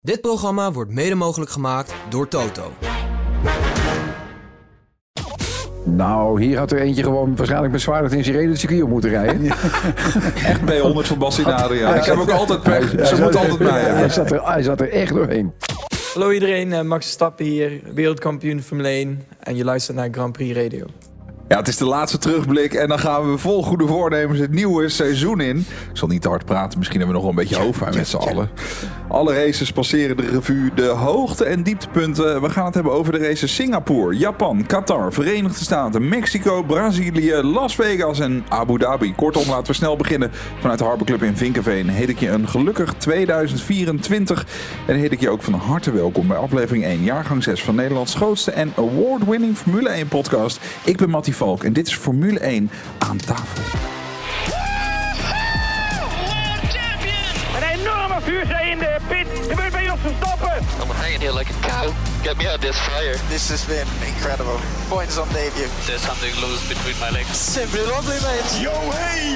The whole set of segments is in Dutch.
Dit programma wordt mede mogelijk gemaakt door Toto. Nou, hier had er eentje gewoon waarschijnlijk met zwaarder in sirene het circuit op moeten rijden. Echt B100 van Bassinado, ja. Ik heb ook altijd pech. Hij Ze zat- moeten altijd mij Hij hebben. zat, er, hij zat er echt doorheen. Hallo iedereen, eh, Max Verstappen hier, wereldkampioen Formule 1 en je luistert naar Grand Prix Radio. Ja, het is de laatste terugblik en dan gaan we vol goede voornemens het nieuwe seizoen in. Ik zal niet te hard praten, misschien hebben we nog wel een beetje hoofdpijn met z'n allen. Alle races passeren de revue, de hoogte- en dieptepunten. We gaan het hebben over de races Singapore, Japan, Qatar, Verenigde Staten, Mexico, Brazilië, Las Vegas en Abu Dhabi. Kortom, laten we snel beginnen. Vanuit de Harbor Club in Vinkenveen heet ik je een gelukkig 2024. En heet ik je ook van harte welkom bij aflevering 1, jaargang 6 van Nederlands grootste en award-winning Formule 1 podcast. Ik ben Mattie Valk en dit is Formule 1 aan tafel. Een enorme vuurzee in de pit. Gebeurt bij Jos Verstappen. I'm hanging here like a cow. Get me out of this fire. This has been incredible. Points on debut. There's something loose between my legs. Simply lovely, mate. Yo hey,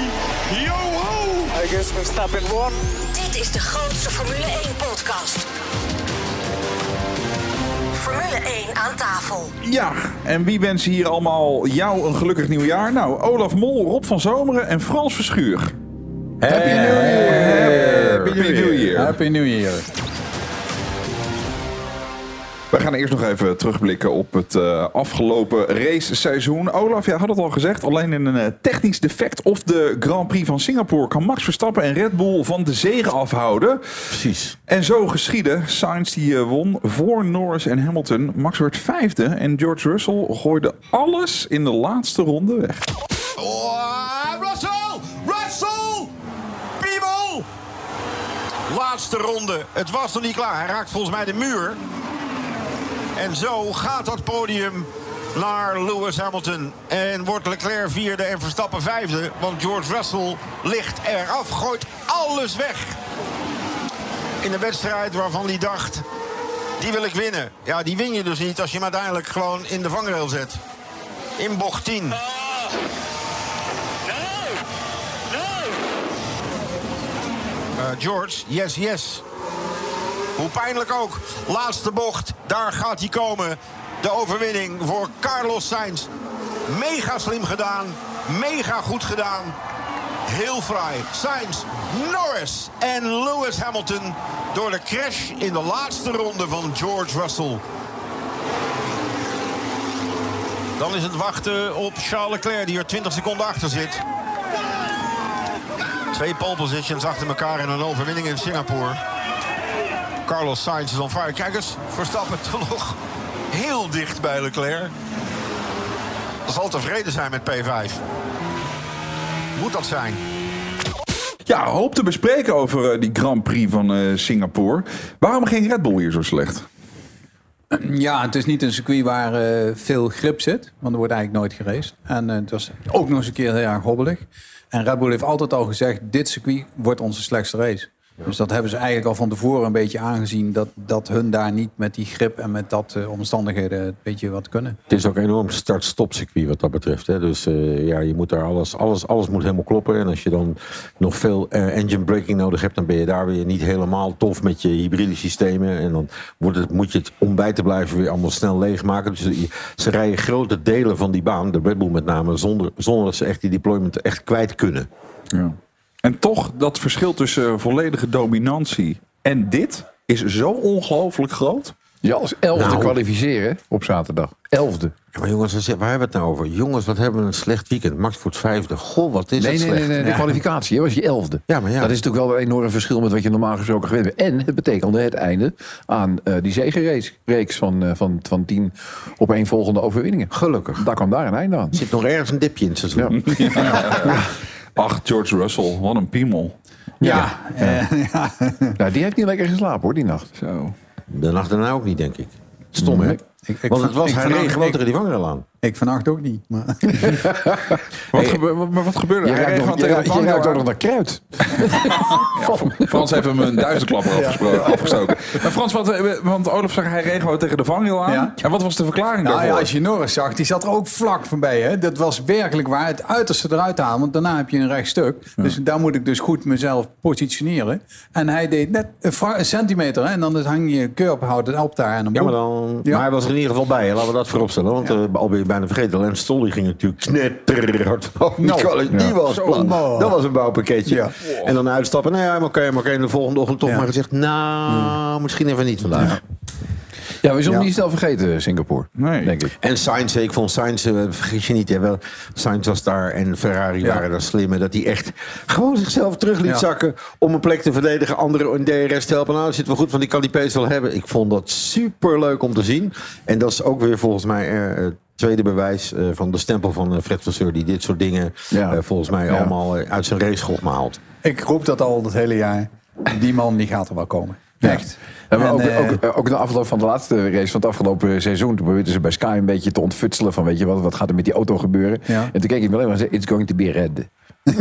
yo ho. I guess Verstappen won. Dit is de grootste Formule 1 podcast. Formule 1 aan tafel. Ja, en wie wensen hier allemaal jou een gelukkig nieuwjaar? Nou, Olaf Mol, Rob van Zomeren en Frans Verschuur. Happy New Year! Happy New Year! Happy New Year. We gaan eerst nog even terugblikken op het eh, afgelopen raceseizoen. Olaf, jij had het al gezegd, alleen in een eh, technisch defect of de Grand Prix van Singapore kan Max Verstappen en Red Bull van de zege afhouden. Precies. En zo geschiedde. Sainz die eh, won voor Norris en Hamilton. Max werd vijfde en George Russell gooide alles in de laatste ronde weg. Oh, Russell! Russell! Piemel! Laatste ronde. Het was nog niet klaar. Hij raakt volgens mij de muur. En zo gaat dat podium naar Lewis Hamilton. En wordt Leclerc vierde en Verstappen vijfde. Want George Russell ligt eraf. Gooit alles weg. In een wedstrijd waarvan hij dacht... Die wil ik winnen. Ja, die win je dus niet als je hem uiteindelijk gewoon in de vangrail zet. In bocht 10. Eh, George, yes, yes. Hoe pijnlijk ook. Laatste bocht, daar gaat hij komen. De overwinning voor Carlos Sainz. Mega slim gedaan. Mega goed gedaan. Heel fraai. Sainz, Norris en Lewis Hamilton... door de crash in de laatste ronde van George Russell. Dan is het wachten op Charles Leclerc... die er 20 seconden achter zit. Twee pole positions achter elkaar en een overwinning in Singapore. Carlos Sainz is on fire. Kijk eens, Verstappen toch nog heel dicht bij Leclerc. Zal tevreden zijn met P5. Moet dat zijn. Ja, hoop te bespreken over eh, die Grand Prix van eh, Singapore. Waarom ging Red Bull hier zo slecht? Ja, het is niet een circuit waar eh, veel grip zit. Want er wordt eigenlijk nooit geraced. En het was ook nog eens een keer heel erg hobbelig. En Red Bull heeft altijd al gezegd... dit circuit wordt onze slechtste race. Dus dat hebben ze eigenlijk al van tevoren een beetje aangezien... dat, dat hun daar niet met die grip en met dat eh, omstandigheden... een beetje wat kunnen. Het is ook een enorm start-stop circuit wat dat betreft. Hè. Dus eh, ja, je moet daar alles, alles, alles moet helemaal kloppen. En als je dan nog veel eh, engine braking nodig hebt, dan ben je daar weer niet helemaal tof met je hybride systemen. En dan wordt het, moet je het om bij te blijven weer allemaal snel leegmaken. Dus je- ze rijden grote delen van die baan, de Red Bull met name, zonder, zonder dat ze echt die deployment echt kwijt kunnen. Ja. En toch, dat verschil tussen volledige dominantie en dit is zo ongelooflijk groot. Je als elfde Nou. kwalificeren op zaterdag. Elfde. Ja, maar jongens, waar hebben we het nou over? Jongens, wat hebben we een slecht weekend. Max voor het vijfde. Goh, wat is Nee, het nee, slecht. nee, nee, de kwalificatie hè, was je elfde. Ja, maar ja. Dat is natuurlijk wel een enorm verschil met wat je normaal gesproken gewend bent. En het betekende het einde aan eh, die zegenreeks van, eh, van, van tien op één volgende overwinningen. Gelukkig. Daar kwam daar een einde aan. Er zit nog ergens een dipje in het seizoen. Ach, George Russell, wat een piemel. Ja, eh, ja. Nou, die heeft niet lekker geslapen hoor, die nacht. Zo. De nacht daarna ook niet, denk ik. Stom, hè? Ik- ik Want het was, ik hij vond- reed gewoon ik- tegen die vangrail aan. Ik vannacht ook niet. Maar... Wat, gebe- maar wat gebeurde er? Ruikt nog, je, ruikt- je Franco ruikt ook aan. nog naar kruid. Frans heeft hem een duizendklapper afgespro- afgestoken. Maar Frans, wat, eh, want Olaf zegt hij gewoon tegen de vangrail aan. Ja. En wat was de verklaring Nou daarvoor? ja, als je Norris zag, die zat er ook vlak voorbij. Hè? Dat was werkelijk waar het uiterste eruit halen. Want daarna heb je een rechtstuk. Dus daar moet ik dus goed mezelf positioneren. En hij deed net een, centimeter. Hè? En dan hang je curb, houdt het op daar. En dan Ja, maar, dan, Ja. maar hij was er in ieder geval bij. hè. Laten we dat vooropstellen. Want al ben je bijna vergeten. Stroll die ging natuurlijk knetterhard. Die, Nou, die was plat. Nou. Dat was een bouwpakketje. Ja. En dan uitstappen. Nou ja, maar oké, maar oké. En de volgende ochtend toch maar gezegd... Nou, misschien even niet vandaag. Ja, we zullen Ja. niet snel vergeten, Singapore. Nee. Denk ik. En Sainz, ik vond Sainz, eh, vergis je niet, hè, wel, Sainz was daar en Ferrari Ja. waren daar slimmer. Dat hij echt gewoon zichzelf terug liet Ja. zakken om een plek te verdedigen. Anderen in DRS te helpen. Nou, dat zit wel goed, want die kan die pace wel hebben. Ik vond dat super leuk om te zien. En dat is ook weer volgens mij eh, het tweede bewijs eh, van de stempel van Fred Vasseur. Die dit soort dingen Ja. volgens mij Ja. allemaal uit zijn raceschop haalt. Ik roep dat al het hele jaar. Die man die gaat er wel komen. Echt. Ja, maar En, ook, eh, ook, ook de afloop van de laatste race van het afgelopen seizoen. Toen probeerden ze bij Sky een beetje te ontfutselen van weet je wat, wat gaat er met die auto gebeuren. Ja. En toen keek ik me alleen maar en zei, it's going to be red.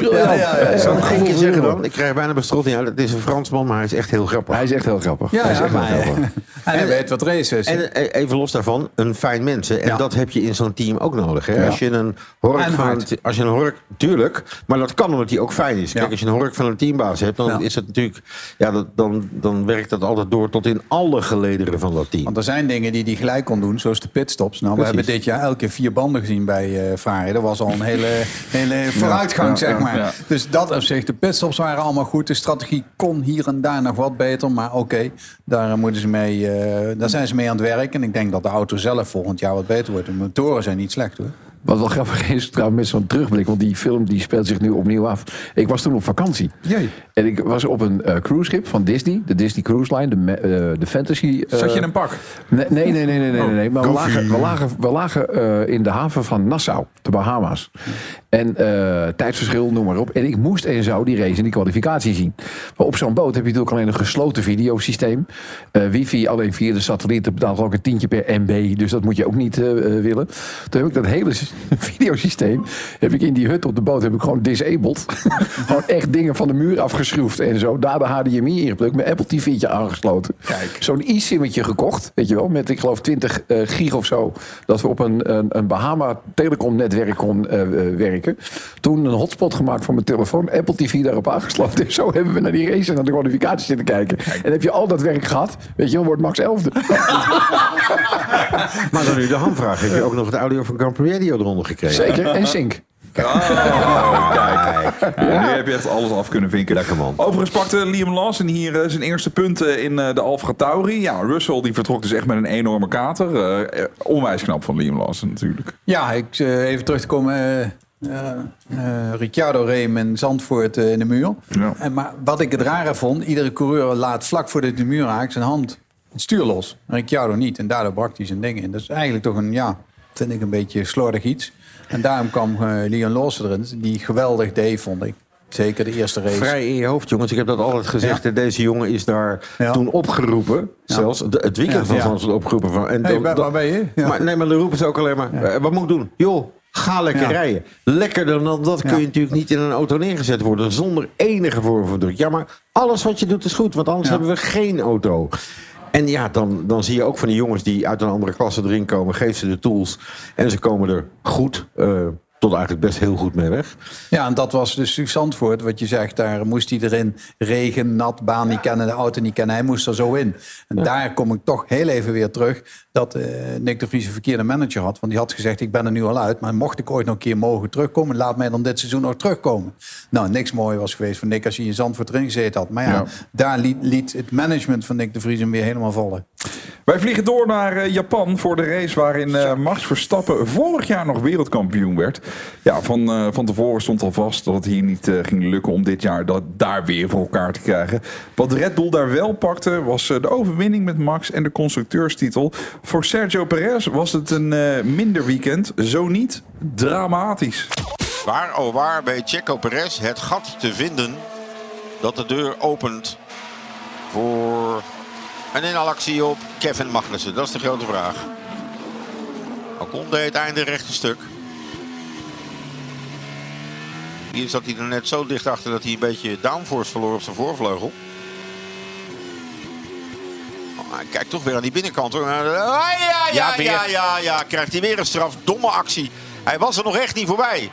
Ja, ja, ja. Zou ik één keer zeggen dan? Ik krijg bijna bestrotting uit. Het is een Fransman, maar hij is echt heel grappig. Hij is echt heel grappig. Ja, hij is ja, echt maar- heel grappig. En hij weet wat race is. En eh, even los daarvan, een fijn mens. hè. En Ja. dat heb je in zo'n team ook nodig. Hè? Ja. Als je een hork En van hard. als je een hork, tuurlijk, maar dat kan omdat hij ook fijn is. Kijk, Ja. als je een hork van een teambaas hebt, dan Ja. is het natuurlijk, ja, dat, dan, dan werkt dat altijd door tot in alle gelederen van dat team. Want er zijn dingen die hij gelijk kon doen, zoals de pitstops. Nou, we hebben dit jaar elke keer vier banden gezien bij eh Dat was al een hele, hele vooruitgang, ja, zeg maar. ja. Dus dat op zich, de pitstops waren allemaal goed. De strategie kon hier en daar nog wat beter. Maar oké, daar, moeten ze mee, eh, daar zijn ze mee aan het werk. En ik denk dat de auto zelf volgend jaar wat beter wordt. De motoren zijn niet slecht hoor. Wat wel grappig is trouwens met zo'n terugblik, want die film die speelt zich nu opnieuw af. Ik was toen op vakantie. Jee. En ik was op een eh cruiseschip van Disney, de Disney Cruise Line, de, eh, de Fantasy. eh, Zat je in een pak? Nee, nee, nee, nee, nee, nee, nee. Maar we lagen, we lagen, we lagen in de haven van Nassau, de Bahama's. En tijdsverschil, noem maar op. En ik moest en zou die race en die kwalificatie zien. Maar op zo'n boot heb je natuurlijk alleen een gesloten videosysteem. Wifi alleen via de satelliet. Dat betaalt ook een tientje per MB. Dus dat moet je ook niet willen. Toen heb ik dat hele videosysteem heb ik in die hut op de boot heb ik gewoon disabled. gewoon echt dingen van de muur afgeschroefd en zo. Daar de HDMI ingeplukt. Mijn Apple TV'tje aangesloten. Zo'n e-simmetje gekocht. Weet je wel. Met ik geloof 20 eh, gig of zo. Dat we op een, een, een Bahama Telecom netwerk kon eh, eh, werken. Toen een hotspot gemaakt van mijn telefoon. Apple TV daarop aangesloten. En zo hebben we naar die race en naar de kwalificatie zitten kijken. En heb je al dat werk gehad. Weet je wel. Wordt Max 11e. Maar dan nu de hamvraag. Heb je ook nog het audio van Grand Prix Radio eronder gekregen? Zeker. En Sync. Oh, kijk. Ja, nu heb je echt alles af kunnen vinken. Lekker man. Overigens pakte Liam Lawson hier eh, zijn eerste punten in eh, de Alfa Tauri. Ja, Russell die vertrok dus echt met een enorme kater. Eh, eh, onwijs knap van Liam Lawson natuurlijk. Ja, ik, eh, even terug te komen. eh, eh, eh, Ricciardo reed in Zandvoort eh, in de muur. Ja. En, maar wat ik het rare vond, iedere coureur laat vlak voordat hij de muur raakt zijn hand het stuur los. En Ricciardo niet. En daardoor brak hij zijn ding in. Dat is eigenlijk toch een, ja, vind ik een beetje slordig iets. En daarom kwam eh, Leon Lawson erin, die geweldig deed, vond ik. Zeker de eerste race. Vrij in je hoofd, jongens. Ik heb dat altijd gezegd. Ja. Deze jongen is daar Ja. toen opgeroepen. Zelfs de- het weekend van. Zandvoort opgeroepen. Van, en Hey, waar, ben je? Ja. Maar, nee, maar dan roepen ze ook alleen maar... eh, wat moet ik doen? Joh, ga lekker Ja. rijden. Lekkerder dan dat kun Ja. je natuurlijk niet in een auto neergezet worden... zonder enige vorm van druk. Ja, maar alles wat je doet is goed. Want anders Ja. hebben we geen auto. En ja, dan, dan zie je ook van die jongens die uit een andere klasse erin komen... geef ze de tools en ze komen er goed... eh, tot eigenlijk best heel goed mee weg. Ja, en dat was dus Zandvoort, wat je zegt. Daar moest hij erin. Regen, nat, baan niet kennen, de auto niet kennen. Hij moest er zo in. En daar kom ik toch heel even weer terug... dat eh, Nick de Vries een verkeerde manager had. Want die had gezegd, ik ben er nu al uit... maar mocht ik ooit nog een keer mogen terugkomen... laat mij dan dit seizoen nog terugkomen. Nou, niks mooi was geweest voor Nick als hij in Zandvoort erin gezeten had. Maar ja, Ja. daar liet, liet het management van Nick de Vries hem weer helemaal vallen. Wij vliegen door naar eh, Japan voor de race waarin eh, Max Verstappen vorig jaar nog wereldkampioen werd. Ja, van, eh, van tevoren stond al vast dat het hier niet eh, ging lukken om dit jaar dat daar weer voor elkaar te krijgen. Wat Red Bull daar wel pakte was eh, de overwinning met Max en de constructeurstitel. Voor Sergio Perez was het een minder weekend, zo niet dramatisch. Waar, oh waar, bij Checo Perez het gat te vinden dat de deur opent voor een inhaalactie op Kevin Magnussen? Dat is de grote vraag. Ocon deed het einde rechte stuk. Hier zat hij er net zo dicht achter dat hij een beetje downforce verloor op zijn voorvleugel. Oh, hij kijkt toch weer aan die binnenkant hoor. Ah, ja, ja, weer. ja, ja, ja. Krijgt hij weer een straf. Domme actie. Hij was er nog echt niet voorbij.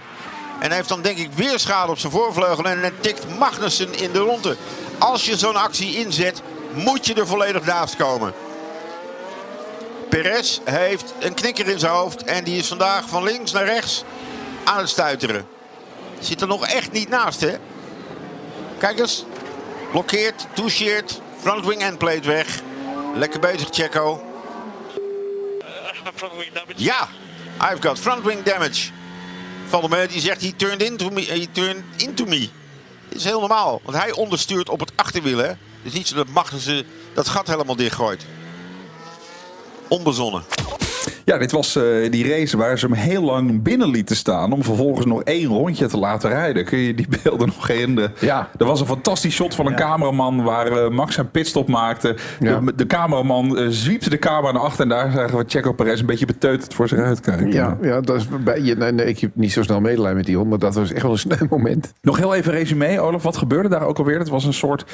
En hij heeft dan denk ik weer schade op zijn voorvleugel. En dan tikt Magnussen in de ronde. Als je zo'n actie inzet, moet je er volledig naast komen. Perez heeft een knikker in zijn hoofd. En die is vandaag van links naar rechts aan het stuiteren. Zit er nog echt niet naast, hè? Kijk eens. Blokkeert, toucheert. Frontwing endplate weg. Lekker bezig, Checo. Ja, I've got frontwing damage. Valdemeer die zegt, he turned into me. He turned into me. Dit is heel normaal, want hij onderstuurt op het achterwiel. Hè? Is niet zo dat Magnussen dat gat helemaal dichtgooit. Onbezonnen. Ja, dit was eh, die race waar ze hem heel lang binnen lieten staan. Om vervolgens nog één rondje te laten rijden. Kun je die beelden nog herinneren? Ja. Er was een fantastisch shot van een cameraman waar eh, Max een pitstop maakte. Ja. De, de cameraman eh, zwiepte de camera naar achter. En daar zagen we Checo Perez een beetje beteuterd voor zich uitkijken. Ja, ja dat is bij, je, nee, nee, ik heb niet zo snel medelijden met die hond, maar dat was echt wel een snel moment. Nog heel even resume, Olaf. Wat gebeurde daar ook alweer? Het was een soort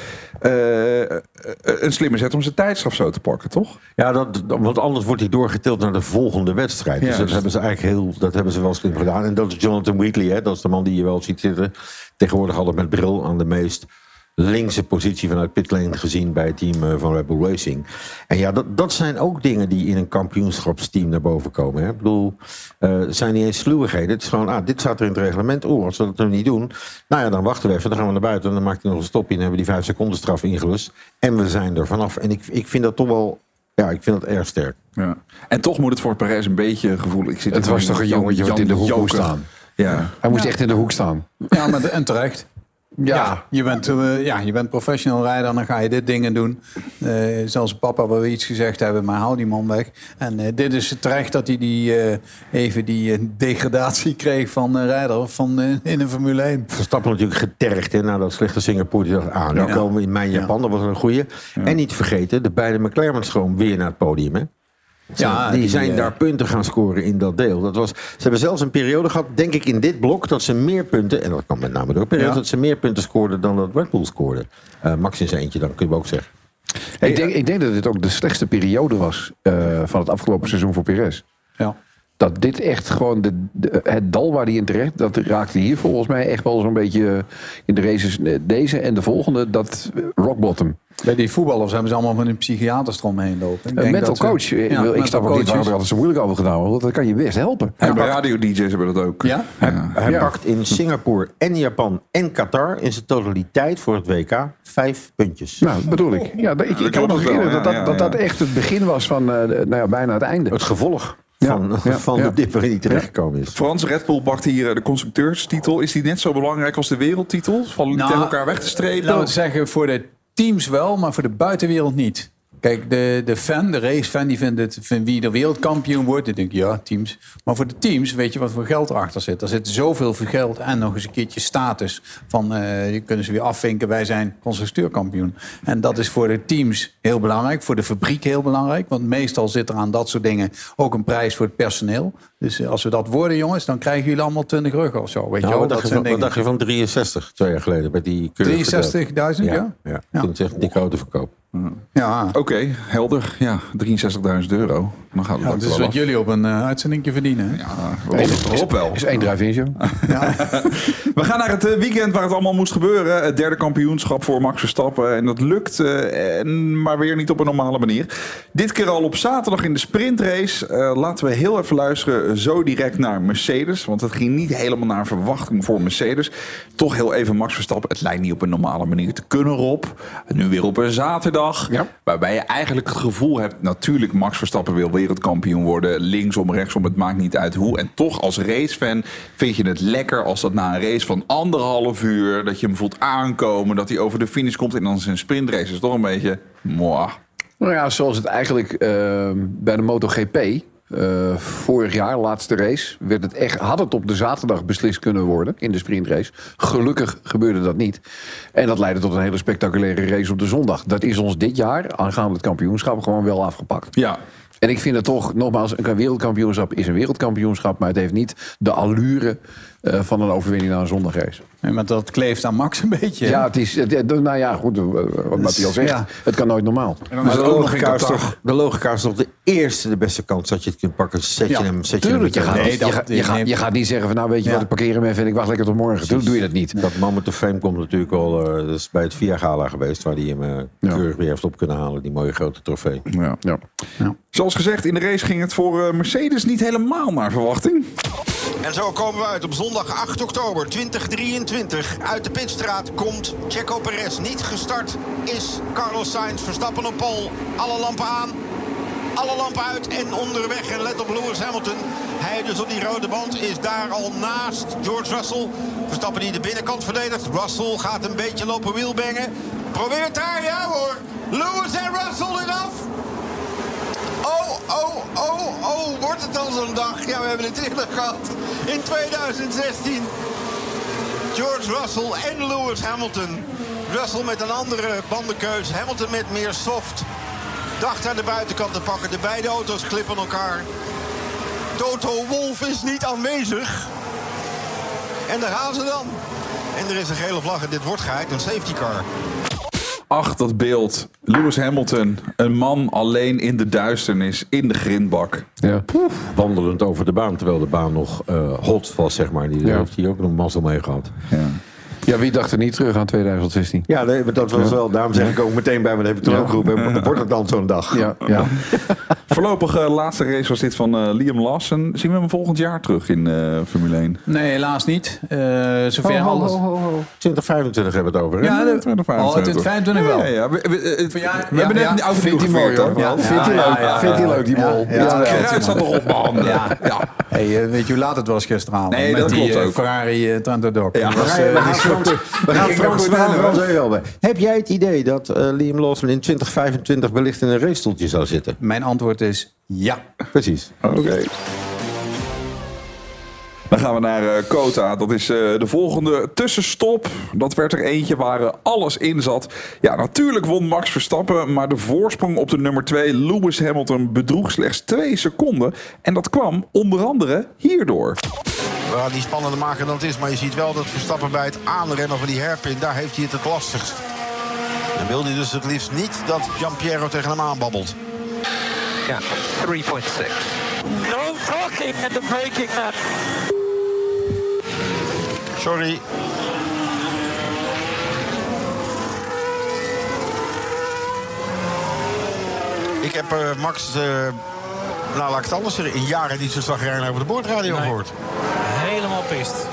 een slimme zet om zijn tijdstraf zo te pakken, toch? Ja, dat, dat- want anders wordt hij doorgetild naar de volgende wedstrijd. Dus dat hebben ze eigenlijk heel, dat hebben ze wel slim gedaan. En dat is Jonathan Wheatley, hè? dat is de man die je wel ziet zitten. Tegenwoordig altijd met bril aan de meest linkse positie vanuit pitlane gezien bij het team eh, van Red Bull Racing. En ja, dat, dat zijn ook dingen die in een kampioenschapsteam naar boven komen. Hè? Ik bedoel, het zijn niet eens sluwigheden. Het is gewoon, ah, dit staat er in het reglement. Oeh, als we dat nu niet doen, nou ja, dan wachten we even. Dan gaan we naar buiten en dan maakt hij nog een stopje. En hebben we die vijf seconden straf ingelust. En we zijn er vanaf. En ik, ik vind dat toch wel, ja, ik vind dat erg sterk. Ja. En toch moet het voor Perez een beetje gevoel. Ik zit Het was toch een jongetje wat in de hoek moest staan. Ja. Hij moest echt in de hoek staan. Ja, maar de- en terecht. Ja. Je bent, eh, ja, je bent professional rijder, dan ga je dit dingen doen. Eh, zelfs papa wil iets gezegd hebben, maar hou die man weg. En eh, dit is terecht dat hij die, even die degradatie kreeg van rijder van, in een Formule 1. Verstappen natuurlijk getergd hè, na dat slechte Singapore. Die dacht, ah, Ja. komen we in mijn Japan. Dat was een goeie. En niet vergeten, de beide McLaren's gewoon weer naar het podium. Hè? Ja, die, die, zijn eh, daar punten gaan scoren in dat deel. Dat was, ze hebben zelfs een periode gehad, denk ik, in dit blok... dat ze meer punten, en dat kwam met name door. Ja. dat ze meer punten scoorden dan dat Red Bull scoorde. Eh, Max in zijn eentje, dan kunnen we ook zeggen. ik, denk, ik denk dat dit ook de slechtste periode was eh, van het afgelopen seizoen voor Perez. Ja. Dat dit echt gewoon de, de- het dal waar hij in terecht, dat raakte hier volgens mij echt wel zo'n beetje in de races. Deze en de volgende, dat eh, rock bottom. Bij die voetballers hebben ze allemaal met een psychiaters eromheen lopen. Ik Een denk mental dat coach. eh, Ja, ik snap ook niet waarom er altijd zo moeilijk over gedaan wordt. Dat kan je best helpen. En bij radio-dj's hebben dat ook. Ja? Hij Ja. pakt in Singapore en Japan en Qatar... in zijn totaliteit voor het WK vijf puntjes. Nou, bedoel ik. Ja, ik, ik kan me nog herinneren dat, dat, dat ja, dat echt het begin was van eh, nou ja, bijna het einde. Het gevolg van, ja, van ja. de dip waarin hij terechtgekomen is. Frans Red Bull pakt hier eh, de constructeurstitel. Is die net zo belangrijk als de wereldtitel? Vallen die Nou, tegen elkaar weg te strepen? Laten we zeggen, voor de teams wel, maar voor de buitenwereld niet. Kijk, de, de fan, de racefan, die vindt het wie de wereldkampioen wordt. Die denkt, ja, teams. Maar voor de teams, weet je wat voor geld erachter zit? Er zit zoveel voor geld en nog eens een keertje status. Van, die kunnen ze weer afvinken, wij zijn constructeurkampioen. En dat is voor de teams heel belangrijk. Voor de fabriek heel belangrijk. Want meestal zit er aan dat soort dingen ook een prijs voor het personeel. Dus eh, als we dat worden, jongens, dan krijgen jullie allemaal 20 ruggen of zo. Weet je Nou, wel? Dat zijn van, wat dacht je van 63, twee jaar geleden, bij die curve 63.000, ja? ja? ja. Toen dikke auto verkoop. Ja, Oké, helder. Ja, 63.000 euro. Dan gaat het Ja, dat is wel wat af. jullie op een uh, uitzendingje verdienen. hè? Ja, Rob, Rob wel. is één drive-in show. We gaan naar het eh, weekend waar het allemaal moest gebeuren. Het derde kampioenschap voor Max Verstappen. En dat lukt, eh, en, maar weer niet op een normale manier. Dit keer al op zaterdag in de sprintrace. Eh, laten we heel even luisteren zo direct naar Mercedes. Want het ging niet helemaal naar verwachting voor Mercedes. Toch heel even Max Verstappen. Het lijkt niet op een normale manier te kunnen, Rob. Nu weer op een zaterdag. Waarbij je eigenlijk het gevoel hebt... natuurlijk Max Verstappen wil wereldkampioen worden. Linksom, rechtsom, het maakt niet uit hoe. En toch als racefan vind je het lekker als dat na een race van anderhalf uur... dat je hem voelt aankomen, dat hij over de finish komt... en dan zijn sprintrace is toch een beetje... Mwah. Nou ja, zoals het eigenlijk eh, bij de MotoGP eh, vorig jaar, laatste race, werd het echt, had het op de zaterdag beslist kunnen worden in de sprintrace. Gelukkig gebeurde dat niet. En dat leidde tot een hele spectaculaire race op de zondag. Dat is ons dit jaar, aangaande het kampioenschap, gewoon wel afgepakt. Ja. En ik vind het toch, nogmaals, een wereldkampioenschap is een wereldkampioenschap, maar het heeft niet de allure eh, van een overwinning na een zondagrace. Nee, maar dat kleeft aan Max een beetje. Ja, het is, het- het- nou ja, goed, eh, wat hij al zegt, ja. het kan nooit normaal. Maar de logica, is toch, de logica is toch de eerste de beste kans dat je het kunt pakken. Zet je Ja, hem, zet je hem tuurlijk, je gaat, meteen niet- af. je, gaat, je, gaat, je gaat niet zeggen van nou weet je Ja. wat, ik parkeer hem even en ik wacht lekker tot morgen. Toen doe je dat niet. Dat man met de fame komt natuurlijk wel. eh, dat is bij het Via Gala geweest, waar hij hem eh, keurig weer heeft op kunnen halen. Die mooie grote trofee. Ja. Ja. Zoals gezegd, in de race ging het voor eh, Mercedes niet helemaal naar verwachting. En zo komen we uit op zondag 8 oktober 2023. Uit de pitstraat komt Checo Perez niet gestart. Is Carlos Sainz Verstappen op pol. Alle lampen aan. Alle lampen uit en onderweg. En let op Lewis Hamilton. Hij dus op die rode band is daar al naast George Russell. Verstappen die de binnenkant verdedigt. Russell gaat een beetje lopen wielbengen. Probeert daar, ja hoor. Lewis en Russell eraf. Oh, oh, oh, oh, wordt het dan zo'n dag? Ja, we hebben het eerder gehad. In 2016. George Russell en Lewis Hamilton. Russell met een andere bandenkeus. Hamilton met meer soft. Dacht aan de buitenkant te pakken. De beide auto's klippen elkaar. Toto Wolf is niet aanwezig. En daar gaan ze dan. En er is een gele vlag en dit wordt geheid een safety car. Ach, dat beeld. Lewis Hamilton, een man alleen in de duisternis, in de grindbak. Ja. Wandelend over de baan, terwijl de baan nog eh, hot was, zeg maar. Die Ja. heeft hij ook nog mazzel mee gehad. Ja. Ja, wie dacht er niet terug aan 2016? Ja, nee, dat was wel. Daarom zeg ik ook meteen bij me, dat heb ik toen Ja. ook geroepen. Wordt het dan zo'n dag? Ja, ja. Voorlopig eh, laatste race was dit van eh, Liam Lawson. Zien we hem volgend jaar terug in eh, Formule 1? Nee, helaas niet. Eh zover Ho, ho, alles. ho, ho, ho. 2025 hebben we het over. Hè? Ja, de, 2025. oh, 2025 wel. Ja, ja. We, we- we Ja, hebben net een oude Vindt mooi hoor. Vindt hij leuk? ja, Vindt hij ja. leuk die mol? ja. Ja, Ja. Kruis staat nog op mijn handen. Ja. Ja. Hey, weet je hoe laat het was gisteravond? Nee, Met dat die klopt ook. Ferrari uh, Trento Doc. Ja. We gaan Frans, we gaan Frans, even. Heb jij het idee dat eh, Liam Lawson in 2025 wellicht in een racestoeltje zou zitten? Mijn antwoord is ja. Precies. Oké. Dan gaan we naar eh Kota. Dat is eh, de volgende tussenstop. Dat werd er eentje waar eh, alles in zat. Ja, natuurlijk won Max Verstappen. Maar de voorsprong op de nummer 2, Lewis Hamilton, bedroeg slechts 2 seconden. En dat kwam onder andere hierdoor. We gaan die spannender maken dan het is. Maar je ziet wel dat Verstappen bij het aanrennen van die herpin... daar heeft hij het het lastigst. En wil hij dus het liefst niet dat Giampiero tegen hem aanbabbelt. Ja, 3.6. No talking at the braking man. Sorry. Ik heb eh, Max, eh, nou laat ik het anders zeggen... in jaren niet zo zagrijnig over de boordradio gehoord. Helemaal pist.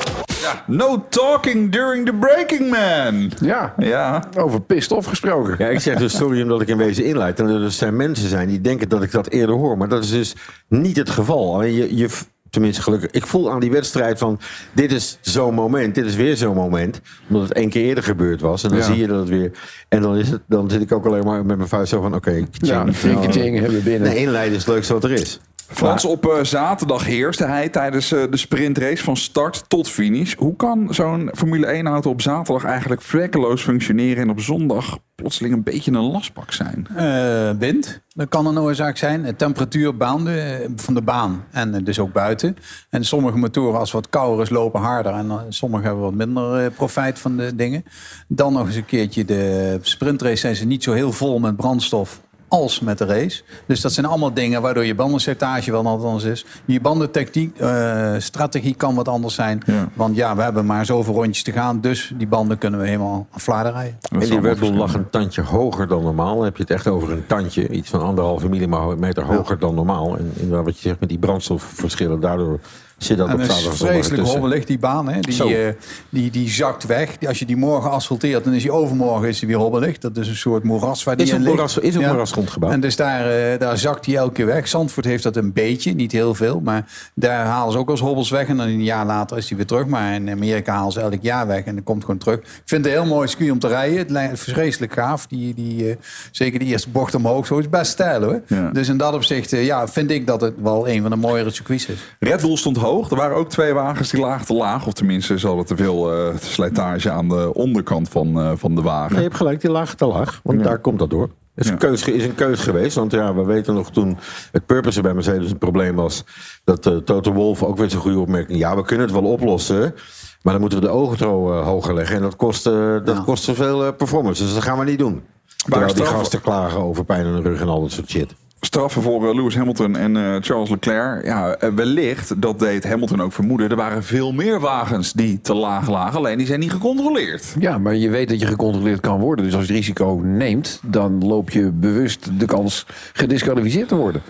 No talking during the breaking man. Ja, Ja. over pist of gesproken. Ja, ik zeg dus sorry omdat ik in wezen inleid. En er dus zijn mensen zijn die denken dat ik dat eerder hoor. Maar dat is dus niet het geval. Alleen je, je, tenminste gelukkig, ik voel aan die wedstrijd van... dit is zo'n moment, dit is weer zo'n moment. Omdat het één keer eerder gebeurd was. En dan Ja. zie je dat het weer... En dan, is het, dan zit ik ook alleen maar met mijn vuist zo van... oké, Ja, tjing. tjing, tjing, hebben we binnen. Nee, inleiden is het leukste wat er is. Frans, op eh, zaterdag heerste hij tijdens eh, de sprintrace van start tot finish. Hoe kan zo'n Formule 1-auto op zaterdag eigenlijk vlekkeloos functioneren... en op zondag plotseling een beetje een lastpak zijn? Eh, wind, dat kan een oorzaak zijn. Eh, Temperatuur baande, eh, van de baan en dus ook buiten. En sommige motoren, als wat kouder is, lopen harder. En sommige hebben wat minder profijt van de dingen. Dan nog eens een keertje de sprintrace zijn ze niet zo heel vol met brandstof als met de race. Dus dat zijn allemaal dingen waardoor je bandensectage wel wat anders is. Je bandentechniek, eh, strategie kan wat anders zijn. Ja. Want ja, we hebben maar zoveel rondjes te gaan. Dus die banden kunnen we helemaal aan fladen rijden. En die Bull lag een tandje hoger dan normaal. Dan heb je het echt over een tandje. Iets van anderhalve millimeter hoger dan normaal. En inderdaad wat je zegt met die brandstofverschillen. Daardoor Zit dat En op dat is vreselijk hobbelig, die baan. Hè? Die, eh, die, die zakt weg. Die- Als je die morgen asfalteert, dan is die overmorgen is die weer hobbelig. Dat is een soort moeras waar die Is in ligt. moeras- is een Ja. moerasgrond gebouwd. En dus daar, eh, daar zakt hij elke keer weg. Zandvoort heeft dat een beetje, niet heel veel. Maar daar halen ze ook als hobbels weg. En dan een jaar later is hij weer terug. Maar in Amerika halen ze elk jaar weg. En dan komt gewoon terug. Ik vind het een heel mooi circuit om te rijden. Het lijkt vreselijk gaaf. Die, die, eh, zeker de eerste bocht omhoog. Zo is best stijl hoor. Ja. Dus in dat opzicht ja, vind ik dat het wel een van de mooiere circuits is. Red Bull stond hoog. Er waren ook twee wagens die lagen te laag. Of tenminste, ze hadden te veel eh, slijtage aan de onderkant van, eh, van de wagen. Nee, je hebt gelijk, die laag te laag. Want Ja. daar komt dat door. Het is, een keus, is een keus geweest. Want ja, we weten nog toen het purpose bij Mercedes een probleem was. Dat eh Toto Wolff ook weer zo'n goede opmerking. Ja, we kunnen het wel oplossen. Maar dan moeten we de oogentro eh, hoger leggen. En dat kost, eh, dat kost zoveel performance. Dus dat gaan we niet doen. Terwijl die gasten klagen over pijn in de rug en al dat soort shit. Straffen voor eh, Lewis Hamilton en eh, Charles Leclerc. Ja, eh, wellicht, dat deed Hamilton ook vermoeden. Er waren veel meer wagens die te laag lagen. Alleen die zijn niet gecontroleerd. Ja, maar je weet dat je gecontroleerd kan worden. Dus als je het risico neemt, dan loop je bewust de kans gedisqualificeerd te worden.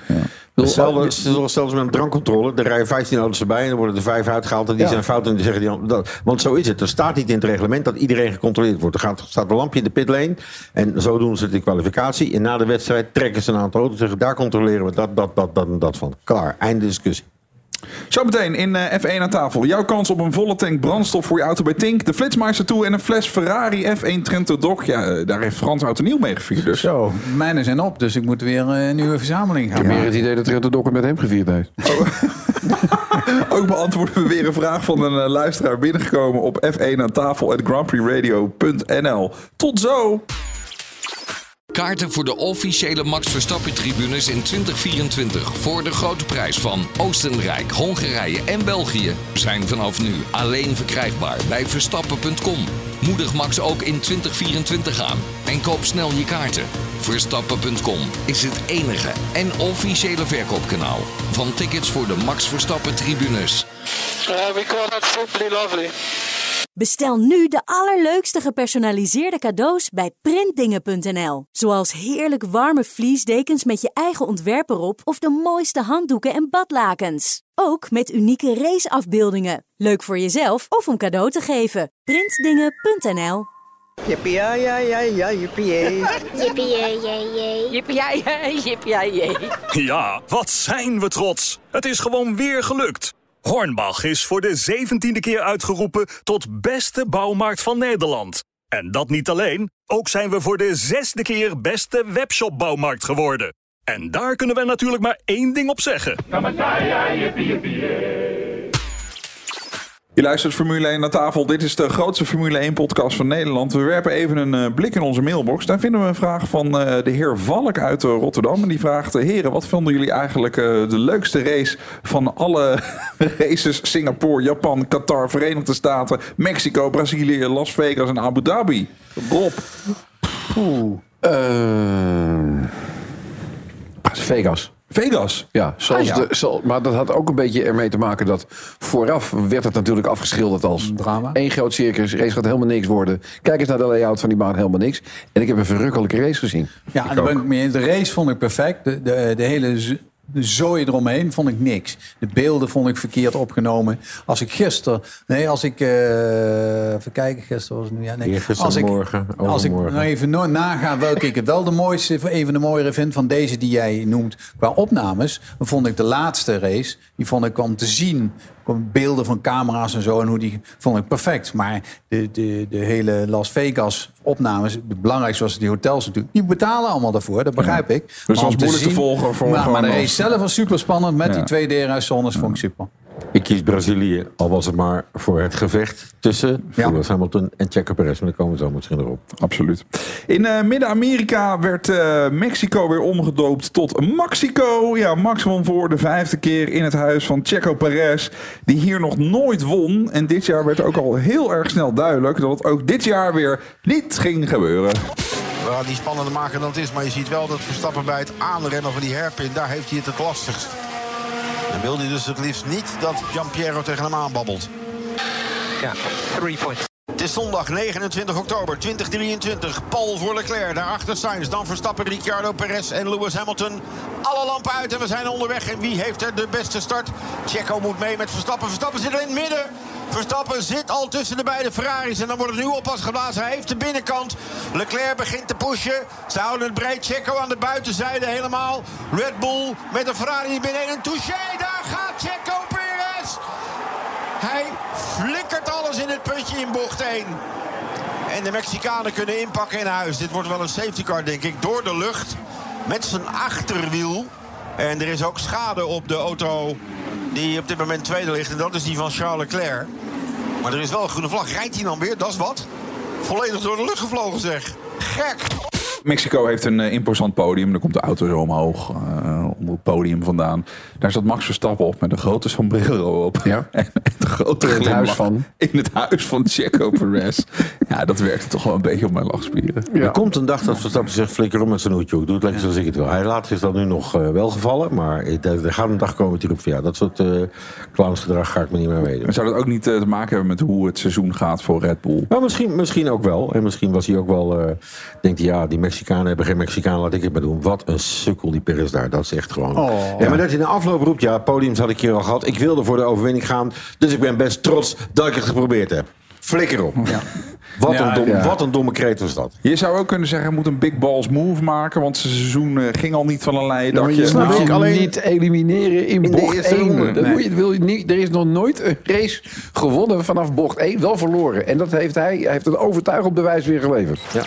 Hetzelfde is zoals zelfs met een drankcontrole. Er rijden 15 auto's erbij en er worden er vijf uitgehaald. En die Ja. zijn fout en die zeggen die dat. Want zo is het. Er staat niet in het reglement dat iedereen gecontroleerd wordt. Er gaat, staat een lampje in de pitlane. En zo doen ze het in kwalificatie. En na de wedstrijd trekken ze een aantal auto's. en Zeggen daar controleren we dat, dat, dat, dat en dat van. Klaar. Einde discussie. Zometeen in eh, F1 aan tafel. Jouw kans op een volle tank brandstof voor je auto bij Tink. De Flitsmeister toe en een fles Ferrari F1 Trento Doc. Ja, eh, daar heeft Frans Auto Nieuw mee gevierd dus. Zo, mijnen zijn op, dus ik moet weer eh, een nieuwe verzameling Ik gaan heb meer het idee dat Trento Dokker met hem gevierd heeft. Ook beantwoorden we weer een vraag van een luisteraar binnengekomen op F1 aan tafel at grandprixradio.nl. Tot zo! Kaarten voor de officiële Max Verstappen tribunes in 2024 voor de grote prijs van Oostenrijk, Hongarije en België zijn vanaf nu alleen verkrijgbaar bij verstappen.com. Moedig Max ook in 2024 aan en koop snel je kaarten. Verstappen.com is het enige en officiële verkoopkanaal van tickets voor de Max Verstappen tribunes. Uh, we call that simply lovely. Bestel nu de allerleukste gepersonaliseerde cadeaus bij printdingen.nl. Zoals heerlijk warme vliesdekens met je eigen ontwerp erop of de mooiste handdoeken en badlakens. Ook met unieke raceafbeeldingen. Leuk voor jezelf of om cadeau te geven. Printdingen.nl Jippie, ja, ja, ja, ja, jippie, jee. Jippie, ja, ja, jippie, ja, jee. Ja, wat zijn we trots. Het is gewoon weer gelukt. Hornbach is voor de zeventiende keer uitgeroepen tot beste bouwmarkt van Nederland. En dat niet alleen, ook zijn we voor de zesde keer beste webshopbouwmarkt geworden. En daar kunnen we natuurlijk maar één ding op zeggen. Je luistert Formule 1 naar tafel. Dit is de grootste Formule 1 podcast van Nederland. We werpen even een eh, blik in onze mailbox. Daar vinden we een vraag van eh, de heer Valk uit eh, Rotterdam. En die vraagt, heren, wat vonden jullie eigenlijk eh, de leukste race van alle races? Singapore, Japan, Qatar, Verenigde Staten, Mexico, Brazilië, Las Vegas en Abu Dhabi. Rob. Ehm, Vegas. Vegas? Ja, zoals Ah, ja. De, zo, maar dat had ook een beetje ermee te maken dat vooraf werd het natuurlijk afgeschilderd als drama. één groot circus. Race gaat helemaal niks worden. Kijk eens naar de layout van die baan, helemaal niks. En ik heb een verrukkelijke race gezien. Ja, en daar ben ik mee. De race vond ik perfect. De, de, de hele zooi eromheen vond ik niks. De beelden vond ik verkeerd opgenomen. Als ik gisteren... Nee, als ik... eh even kijken, gisteren was het nu... Ja, nee. Als ik, morgen, Als ik nou even no- naga welke ik het wel de mooiste... een van de mooiere vind van deze die jij noemt qua opnames... dan vond ik de laatste race... die vond ik om te zien... beelden van camera's en zo... en hoe die vond ik perfect. Maar de, de, de hele Las Vegas opnames... het belangrijkste was die hotels natuurlijk... die betalen allemaal daarvoor, dat begrijp ik. het Maar was moeilijk te volgen voor maar, maar de als- race zelf was super spannend... met die twee DRS-zones vond ik super. Ik kies Brazilië, al was het maar voor het gevecht tussen Lewis Hamilton en Checo Perez. Maar daar komen we zo misschien erop. Absoluut. In eh, Midden-Amerika werd eh, Mexico weer omgedoopt tot Mexico. Ja, Max won voor de vijfde keer in het huis van Checo Perez. Die hier nog nooit won. En dit jaar werd ook al heel erg snel duidelijk dat het ook dit jaar weer niet ging gebeuren. We gaan die spannender maken dan het is. Maar je ziet wel dat Verstappen bij het aanrennen van die herpin... daar heeft hij het het lastigst. En wil hij dus het liefst niet dat Giampiero tegen hem aanbabbelt. Ja, three points. Het is zondag 29 oktober 2023. Paul voor Leclerc, daarachter Sainz. Dan Verstappen, Ricciardo, Perez en Lewis Hamilton. Alle lampen uit en we zijn onderweg. En wie heeft er de beste start? Checo moet mee met Verstappen. Verstappen zit er in het midden. Verstappen zit al tussen de beide Ferraris. En dan wordt het nu oppas geblazen. Hij heeft de binnenkant. Leclerc begint te pushen. Ze houden het breed. Checo aan de buitenzijde helemaal. Red Bull met een Ferrari binnen. En een touché. Daar gaat Checo Perez. Hij flikkert alles in het puntje in bocht 1. En de Mexicanen kunnen inpakken in huis. Dit wordt wel een safety car, denk ik. Door de lucht. Met zijn achterwiel. En er is ook schade op de auto die op dit moment tweede ligt. En dat is die van Charles Leclerc. Maar er is wel een groene vlag. Rijdt hij dan weer? Dat is wat. Volledig door de lucht gevlogen, zeg. Gek. Mexico heeft een eh, imposant podium. Daar komt de auto zo omhoog, eh, onder het podium vandaan. Daar zat Max Verstappen op met een grote sombrero op. Ja. en een grote In het huis van? In het huis van Checo Perez. ja, dat werkte toch wel een beetje op mijn lachspieren. Er komt een dag dat Verstappen zegt: flikker om met zijn hoedje. ook. Doe het lekker zoals ik het wil. Hij later is dat nu nog eh, wel gevallen. Maar er, er gaat een dag komen roept: van, ja, dat soort eh clownsgedrag ga ik me niet meer meedoen. Maar zou dat ook niet te maken hebben met hoe het seizoen gaat voor Red Bull? Nou, misschien, misschien ook wel. En misschien was hij ook wel. eh denkt hij, ja, die Mexicanen hebben geen Mexicanen, laat ik het maar doen. Wat een sukkel die Perez daar. Dat is echt gewoon. Oh. ja, maar dat hij in de afloop roept: ja, podiums had ik hier al gehad. Ik wilde voor de overwinning gaan. Dus ik ben best trots dat ik het geprobeerd heb. Flikker op. Wat, Ja, een dom, ja. wat een domme kreet was dat. Je zou ook kunnen zeggen, hij moet een big balls move maken. Want zijn seizoen eh, ging al niet van een leien Ja, dakje. je snap Nou, ik alleen niet elimineren in, in de bocht eerste 1. ronde. Dat Nee. moet je, wil je niet, er is nog nooit een race gewonnen vanaf bocht 1, wel verloren. En dat heeft hij, hij heeft een overtuigend bewijs weer geleverd. Ja.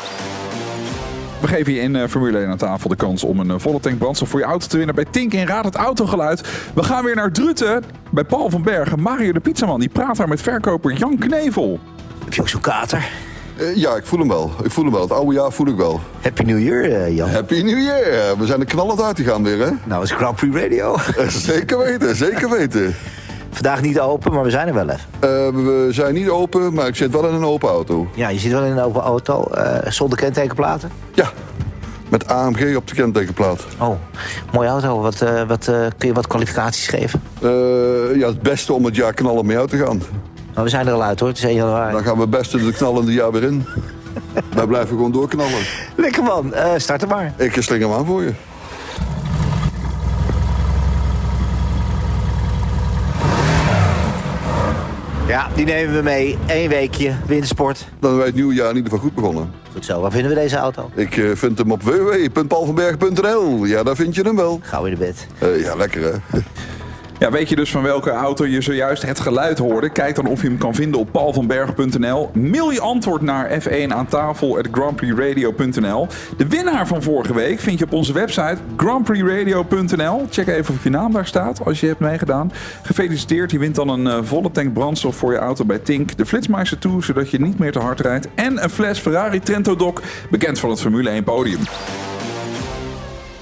We geven je in eh, Formule 1 aan tafel de kans om een eh, volle tank brandstof voor je auto te winnen bij Tink in Raad het Autogeluid. We gaan weer naar Druten bij Paul van Bergen. Mario de Pizzaman die praat daar met verkoper Jan Knevel. Heb je ook zo'n kater? Eh, ja, ik voel hem wel. Ik voel hem wel. Het oude jaar voel ik wel. Happy New Year, eh, Jan. Happy New Year. We zijn er knallend uitgegaan weer, hè? Nou, is Grand Prix Radio. Zeker weten, zeker weten. Vandaag niet open, maar we zijn er wel even. Eh, we zijn niet open, maar ik zit wel in een open auto. Ja, je zit wel in een open auto, eh, zonder kentekenplaten. Ja, met AMG op de kentekenplaat. Oh, mooie auto. Wat, eh, wat, kun je wat kwalificaties geven? Ja, het beste om het jaar knallen mee uit te gaan. Nou, we zijn er al uit hoor, het is 1 januari. Dan gaan we het beste de knallende jaar weer in. Wij blijven gewoon doorknallen. Lekker man, start er maar. Ik sling hem aan voor je. Ja, die nemen we mee. Eén weekje, wintersport. Dan zijn wij het nieuwe jaar in ieder geval goed begonnen. Goed zo, waar vinden we deze auto? Ik eh, vind hem op www.paulvanberg.nl. Ja, daar vind je hem wel. Gauw in de bed. Eh, ja, lekker hè. Ja, weet je dus van welke auto je zojuist het geluid hoorde? Kijk dan of je hem kan vinden op paulvanberg.nl. Mail je antwoord naar F1 aan tafel at grandprixradio.nl. De winnaar van vorige week vind je op onze website grandprixradio.nl. Check even of je naam daar staat als je hebt meegedaan. Gefeliciteerd, je wint dan een eh, volle tank brandstof voor je auto bij Tink. De Flitsmeister toe, zodat je niet meer te hard rijdt. En een fles Ferrari Trento Doc, bekend van het Formule 1 podium.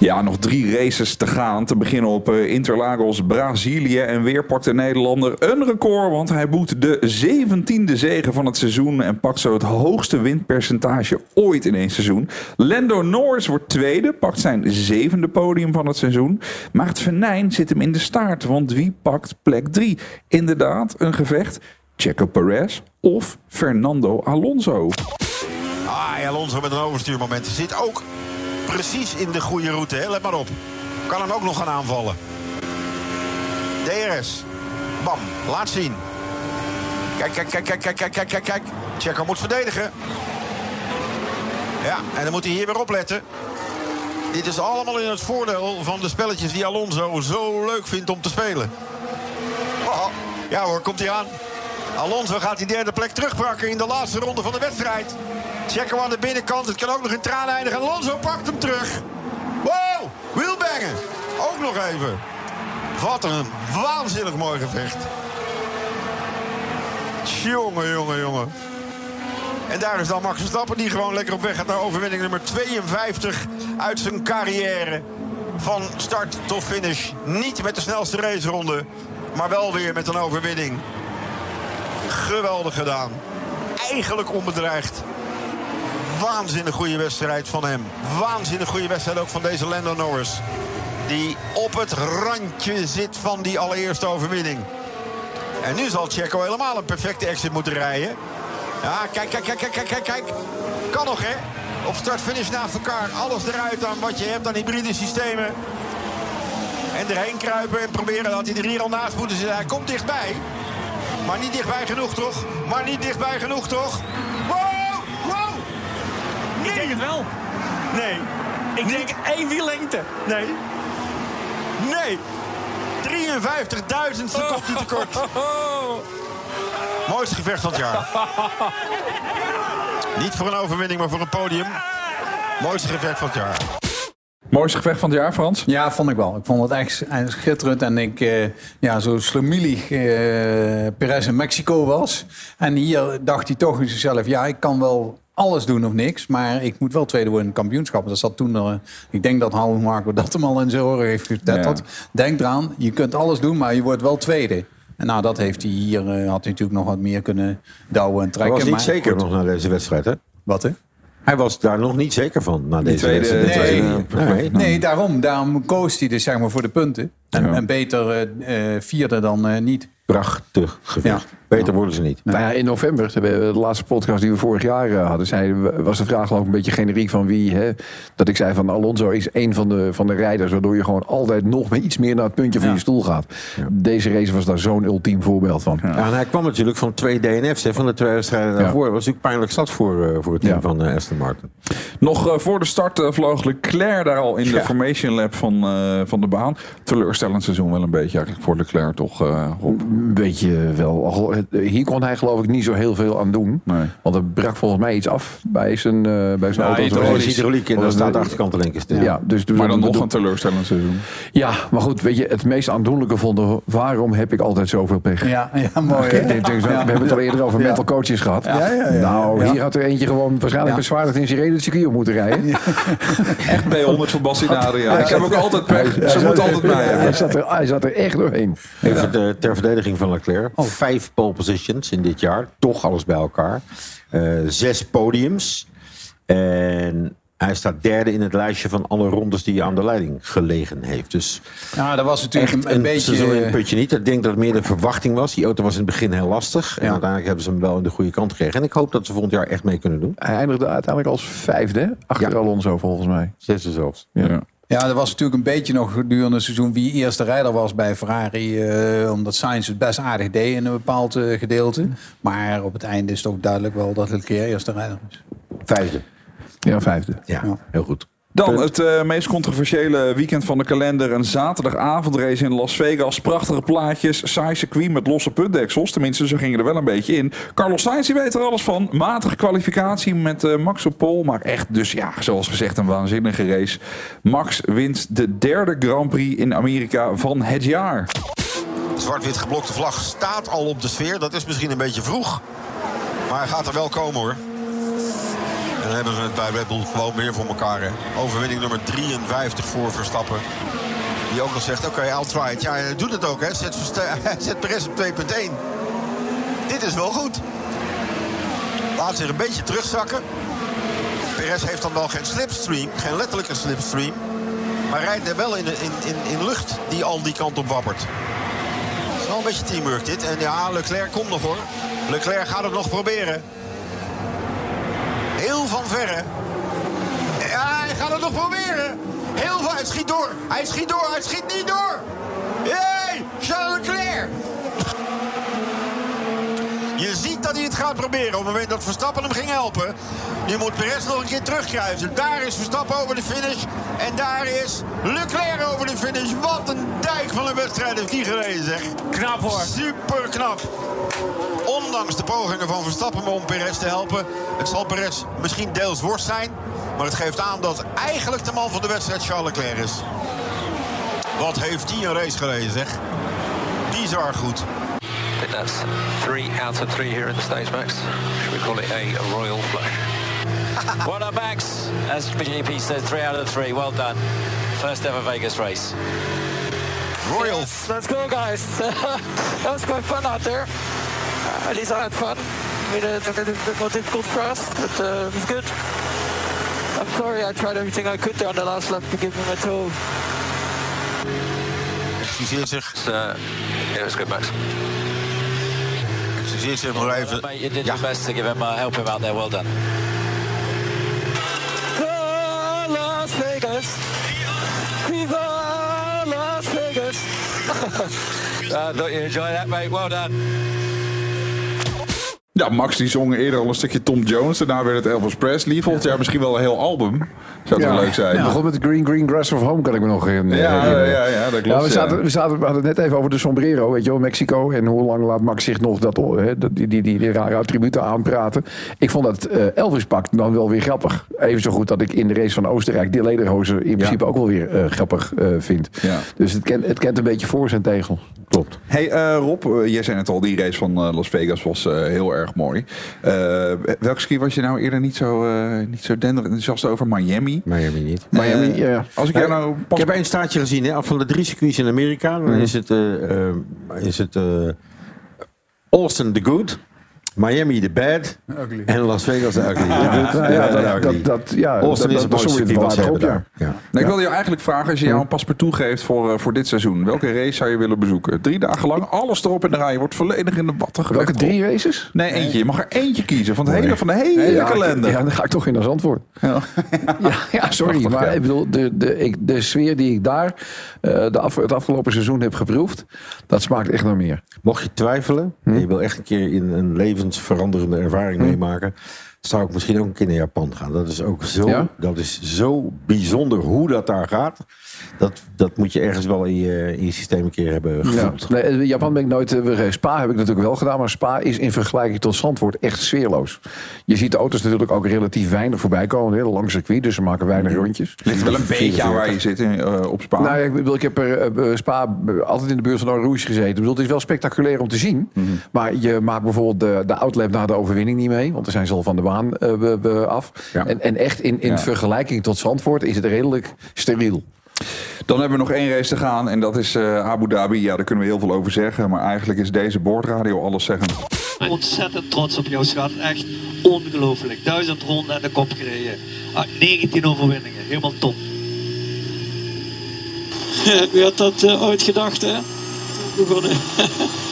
Ja, nog drie races te gaan. Te beginnen op eh, Interlagos, Brazilië. En weer pakt de Nederlander een record. Want hij boet de 17e zege van het seizoen. En pakt zo het hoogste winpercentage ooit in één seizoen. Lando Norris wordt tweede. Pakt zijn zevende podium van het seizoen. Maar het venijn zit hem in de staart. Want wie pakt plek 3? Inderdaad, een gevecht. Checo Perez of Fernando Alonso. Ah, Alonso met een overstuurmoment. Zit ook precies in de goede route. Hè? Let maar op. Kan hem ook nog gaan aanvallen. DRS. Bam. Laat zien. Kijk, kijk, kijk, kijk, kijk, kijk, kijk, kijk. Checker moet verdedigen. Ja, en dan moet hij hier weer opletten. Dit is allemaal in het voordeel van de spelletjes die Alonso zo leuk vindt om te spelen. Oh, oh. Ja hoor, komt hij aan. Alonso gaat die derde plek terugpakken in de laatste ronde van de wedstrijd. Checo aan de binnenkant. Het kan ook nog in tranen eindigen. Alonso pakt hem terug. Wow, wielbangen. Ook nog even. Wat een waanzinnig mooi gevecht. Jongen, jongen, jongen. En daar is dan Max Verstappen die gewoon lekker op weg gaat naar overwinning nummer 52 uit zijn carrière. Van start tot finish. Niet met de snelste raceronde, maar wel weer met een overwinning. Geweldig gedaan. Eigenlijk onbedreigd. Waanzinnig goede wedstrijd van hem. Waanzinnig goede wedstrijd ook van deze Lando Norris. Die op het randje zit van die allereerste overwinning. En nu zal Checo helemaal een perfecte exit moeten rijden. Ja, kijk, kijk, kijk, kijk, kijk, kijk. Kan nog, hè? Op start-finish naast elkaar. Alles eruit aan wat je hebt aan hybride systemen. En erheen kruipen en proberen dat hij er hier al naast moet zitten. Hij komt dichtbij. Maar niet dichtbij genoeg, toch? Maar niet dichtbij genoeg, toch? Denk het wel. Nee. Ik denk één wiellengte. Nee. Nee. 53.000 seconden tekort. Mooiste gevecht van het jaar. Niet voor een overwinning, maar voor een podium. Mooiste gevecht van het jaar. Mooiste gevecht van het jaar, Frans? Ja, vond ik wel. Ik vond het echt, echt schitterend. En ik, eh, ja, zo slemielig eh, Perez in Mexico was. En hier dacht hij toch in zichzelf, ja, ik kan wel alles doen of niks. Maar ik moet wel tweede worden in het kampioenschap. Dat zat toen, eh, ik denk dat Halve Marco dat hem al in zijn oren heeft getetterd. Denk eraan, je kunt alles doen, maar je wordt wel tweede. En nou, dat heeft hij hier, eh, had hij natuurlijk nog wat meer kunnen douwen en Hij trekken. was niet maar zeker goed. nog na deze wedstrijd, hè? Wat, hè? Hij was daar nog niet zeker van na deze tweede- wedstrijd. de tweede- Nee, nee. Nee, daarom. Daarom koos hij dus zeg maar voor de punten. En, en beter eh, eh, vierde dan eh, niet. Prachtig gevecht. Beter worden ze niet. Nou ja, in november, de de laatste podcast die we vorig jaar eh, hadden, zei, was de vraag ik een beetje generiek van wie. Hè, dat ik zei van Alonso is een van de, van de rijders, waardoor je gewoon altijd nog iets meer naar het puntje van je stoel gaat. Deze race was daar zo'n ultiem voorbeeld van. Ja, en hij kwam natuurlijk van twee DNF's hè, van de twee wedstrijden daarvoor. Dat was natuurlijk pijnlijk zat voor, eh, voor het team van eh, Aston Martin. Nog eh, voor de start eh, vloog Leclerc daar al in de formation lab van, eh, van de baan. Teleurstellend seizoen wel een beetje eigenlijk voor Leclerc toch, eh? Een beetje wel. Al- het- Hier kon hij geloof ik niet zo heel veel aan doen. Want er brak volgens mij iets af bij zijn, eh bij zijn Ja, auto. hydraulisch, hydrauliek en dan staat de achterkant keer stil. Ja, dus, dus maar dan nog een teleurstellend seizoen. Ja, maar goed, weet je, het meest aandoenlijke vonden, waarom heb ik altijd zoveel pech? Ja, ja mooi. Denk, denk, we Ja. hebben het al eerder over Ja. mental coaches gehad. Ja, ja, ja. Nou, Ja. hier had er eentje gewoon waarschijnlijk Ja. bezwaarlijk in sirene het circuit op moeten rijden. Echt B100 voor Bassinari. Ik heb ook altijd pech. Ze moeten altijd bij Hij hebben. zat, er, hij zat er echt doorheen. Even de- ter verdediging van Leclerc. Vijf pole positions in dit jaar. Toch alles bij elkaar. Eh, zes podiums. En hij staat derde in het lijstje van alle rondes die hij aan de leiding gelegen heeft. Dus Ja, dat was natuurlijk een, een beetje... seizoen in het putje niet. Ik denk dat het meer de verwachting was. Die auto was in het begin heel lastig. En uiteindelijk hebben ze hem wel in de goede kant gekregen. En ik hoop dat ze volgend jaar echt mee kunnen doen. Hij eindigde uiteindelijk als vijfde, achter Alonso volgens mij. Zesde zelfs. Ja. Ja, dat was natuurlijk een beetje nog gedurende het seizoen wie eerste rijder was bij Ferrari. eh, omdat Sainz het best aardig deed in een bepaald eh, gedeelte. Maar op het einde is toch duidelijk wel dat Leclerc eerste rijder is. Vijfde. Ja, vijfde. Ja, heel goed. Dan het eh, meest controversiële weekend van de kalender. Een zaterdagavondrace in Las Vegas. Prachtige plaatjes. Saai circuit met losse puntdeksels. Tenminste, ze gingen er wel een beetje in. Carlos Sainz die weet er alles van. Matige kwalificatie met eh, Max op pol. Maar echt dus ja, zoals gezegd een waanzinnige race. Max wint de derde Grand Prix in Amerika van het jaar. Zwart-wit geblokte vlag staat al op de sfeer. Dat is misschien een beetje vroeg. Maar hij gaat er wel komen hoor. Dan hebben we het bij Red Bull gewoon weer voor elkaar. Hè. Overwinning nummer 53 voor Verstappen. Die ook nog zegt, oké, I'll try it. Ja, hij doet het ook hè. Zet, zet Perez op 2.1. Dit is wel goed. Laat zich een beetje terugzakken. Perez heeft dan wel geen slipstream. Geen letterlijke slipstream. Maar rijdt er wel in, in, in, in lucht die al die kant op wappert. Het is wel een beetje teamwork dit. En ja, Leclerc komt nog hoor. Leclerc gaat het nog proberen. Heel van verre. Ja, hij gaat het nog proberen. Heel van, hij schiet door. Hij schiet door, hij schiet niet door. Hey, Charles Leclerc. Je dat hij het gaat proberen op het moment dat Verstappen hem ging helpen. Nu moet Perez nog een keer terugkruisen. Daar is Verstappen over de finish. En daar is Leclerc over de finish. Wat een dijk van een wedstrijd heeft die gereden zeg. Knap hoor. Super knap. Ondanks de pogingen van Verstappen om Perez te helpen. Het zal Perez misschien deels worst zijn. Maar het geeft aan dat eigenlijk de man van de wedstrijd Charles Leclerc is. Wat heeft hij een race gereden zeg. Bizar goed. I think that's three out of three here in the States, Max. Should we call it a royal flush? well done, Max. As GP says, three out of three. Well done. First ever Vegas race. Royal. Yes, let's go, guys. that was quite fun out there. Uh, at least I had fun. Made it a little bit more difficult for us, but uh, it was good. I'm sorry, I tried everything I could there on the last lap to give me my toe. Excuseert zich. It's, uh, yeah, it was good, Max. Ze ziet zich nog even... Mate, you did your best to give him, uh, help him out there. Well done. Viva Las Vegas! Viva Las Vegas! Uh, thought you enjoy that, mate. Well done. Ja, Max die zong eerder al een stukje Tom Jones. Daarna werd het Elvis Presley. Volgend jaar misschien wel een heel album. Zou het wel leuk zijn. Het begon met Green Green Grass of Home, kan ik me nog herinneren. Ja, ja, ja, ja, dat klopt, we, ja. zaten, we, zaten, we hadden het net even over de sombrero, weet je wel, Mexico. En hoe lang laat Max zich nog dat, hè, dat- die, die, die, die rare attributen aanpraten. Ik vond dat eh, Elvis pak dan wel weer grappig. Even zo goed dat ik in de race van Oostenrijk die lederhozen in principe ook wel weer eh, grappig eh, vind. Dus het kent, het kent een beetje voor zijn tegel. Klopt. Hey eh, Rob, eh, jij zei net al, die race van eh, Las Vegas was eh, heel erg mooi. Eh welk ski was je nou eerder niet zo, eh niet zo denderend enthousiast over? Miami? Miami niet. Miami, ja. Als ik jou nou Ik heb één staartje gezien. Hè. Van de drie circuits in Amerika dan Mhm. is het, eh, eh, is het eh, Austin the Good, Miami the Bad en Las Vegas the Ugly. Ja, dat- Ugly. dat- dat- ja, Austin dat- is het dat- wat ze hebben op, daar. Ja. Nou, ik wilde jou eigenlijk vragen, als je jou een paspartout geeft voor, eh, voor dit seizoen, welke race zou je willen bezoeken? Drie dagen lang, alles erop in de rij, je wordt volledig in de watten gelegd. Welke drie races? Nee, eentje. Je mag er eentje kiezen van, het hele, van de hele ja, kalender. Ja, dan ga ik toch in als antwoord. Ja, ja, sorry. Maar ik bedoel, de, de, ik, de sfeer die ik daar eh, de af, het afgelopen seizoen heb geproefd, dat smaakt echt naar meer. Mocht je twijfelen Hm? en je wil echt een keer in een levensveranderende ervaring meemaken, zou ik misschien ook een keer naar Japan gaan. Dat is ook zo, Ja? dat is zo bijzonder hoe dat daar gaat. Dat, dat moet je ergens wel in je, in je systeem een keer hebben Ja. gevoeld. Nee, in Japan ben ik nooit eh, geweest. Spa heb ik natuurlijk wel gedaan, maar Spa is in vergelijking tot Zandvoort echt sfeerloos. Je ziet de auto's natuurlijk ook relatief weinig voorbij komen. Een heel lang circuit, dus ze maken weinig rondjes. Ligt wel een beetje aan waar je zit eh, op Spa. Nou, ja, ik, bedoel, ik heb er eh, Spa eh, altijd in de buurt van Rouge gezeten. Ik bedoel, het is wel spectaculair om te zien. Mhm. Maar je maakt bijvoorbeeld de, de outlap na de overwinning niet mee. Want dan zijn ze al van de baan eh, be- be- af. En, en echt in, in Ja. vergelijking tot Zandvoort is het redelijk steriel. Dan hebben we nog één race te gaan en dat is eh, Abu Dhabi. Ja, daar kunnen we heel veel over zeggen. Maar eigenlijk is deze boordradio alles zeggen. Ontzettend trots op jou, schat. Echt ongelooflijk. Duizend ronden en de kop gereden. Ah, 19 overwinningen. Helemaal top. Wie had dat uh, ooit gedacht, hè? Begonnen.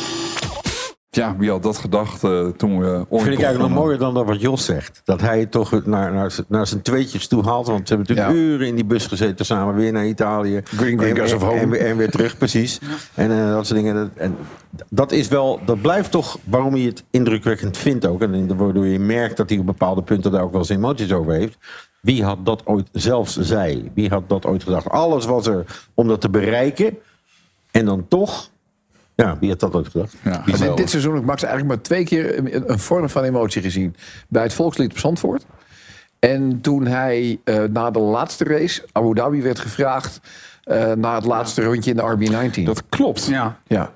Ja, wie had dat gedacht eh, toen we ooit Vind ik eigenlijk nog mooier dan dat wat Jos zegt. Dat hij het toch naar, naar, naar zijn tweetjes toe haalt. Want ze hebben natuurlijk uren in die bus gezeten samen. Weer naar Italië. Green, green en, home. En, weer- en weer terug, precies. En eh, dat soort dingen. Dat- En dat is wel, dat blijft toch waarom hij het indrukwekkend vindt ook. En waardoor je merkt dat hij op bepaalde punten daar ook wel zijn emoties over heeft. Wie had dat ooit, zelfs zij, wie had dat ooit gedacht? Alles was er om dat te bereiken. En dan toch, ja, wie had dat ooit gedacht? Ja, dit, dit seizoen heb ik Max eigenlijk maar twee keer een, een vorm van emotie gezien. Bij het volkslied op Zandvoort. En toen hij eh, na de laatste race, Abu Dhabi, werd gevraagd... eh na het laatste rondje in de RB19. Dat klopt. Ja. ja.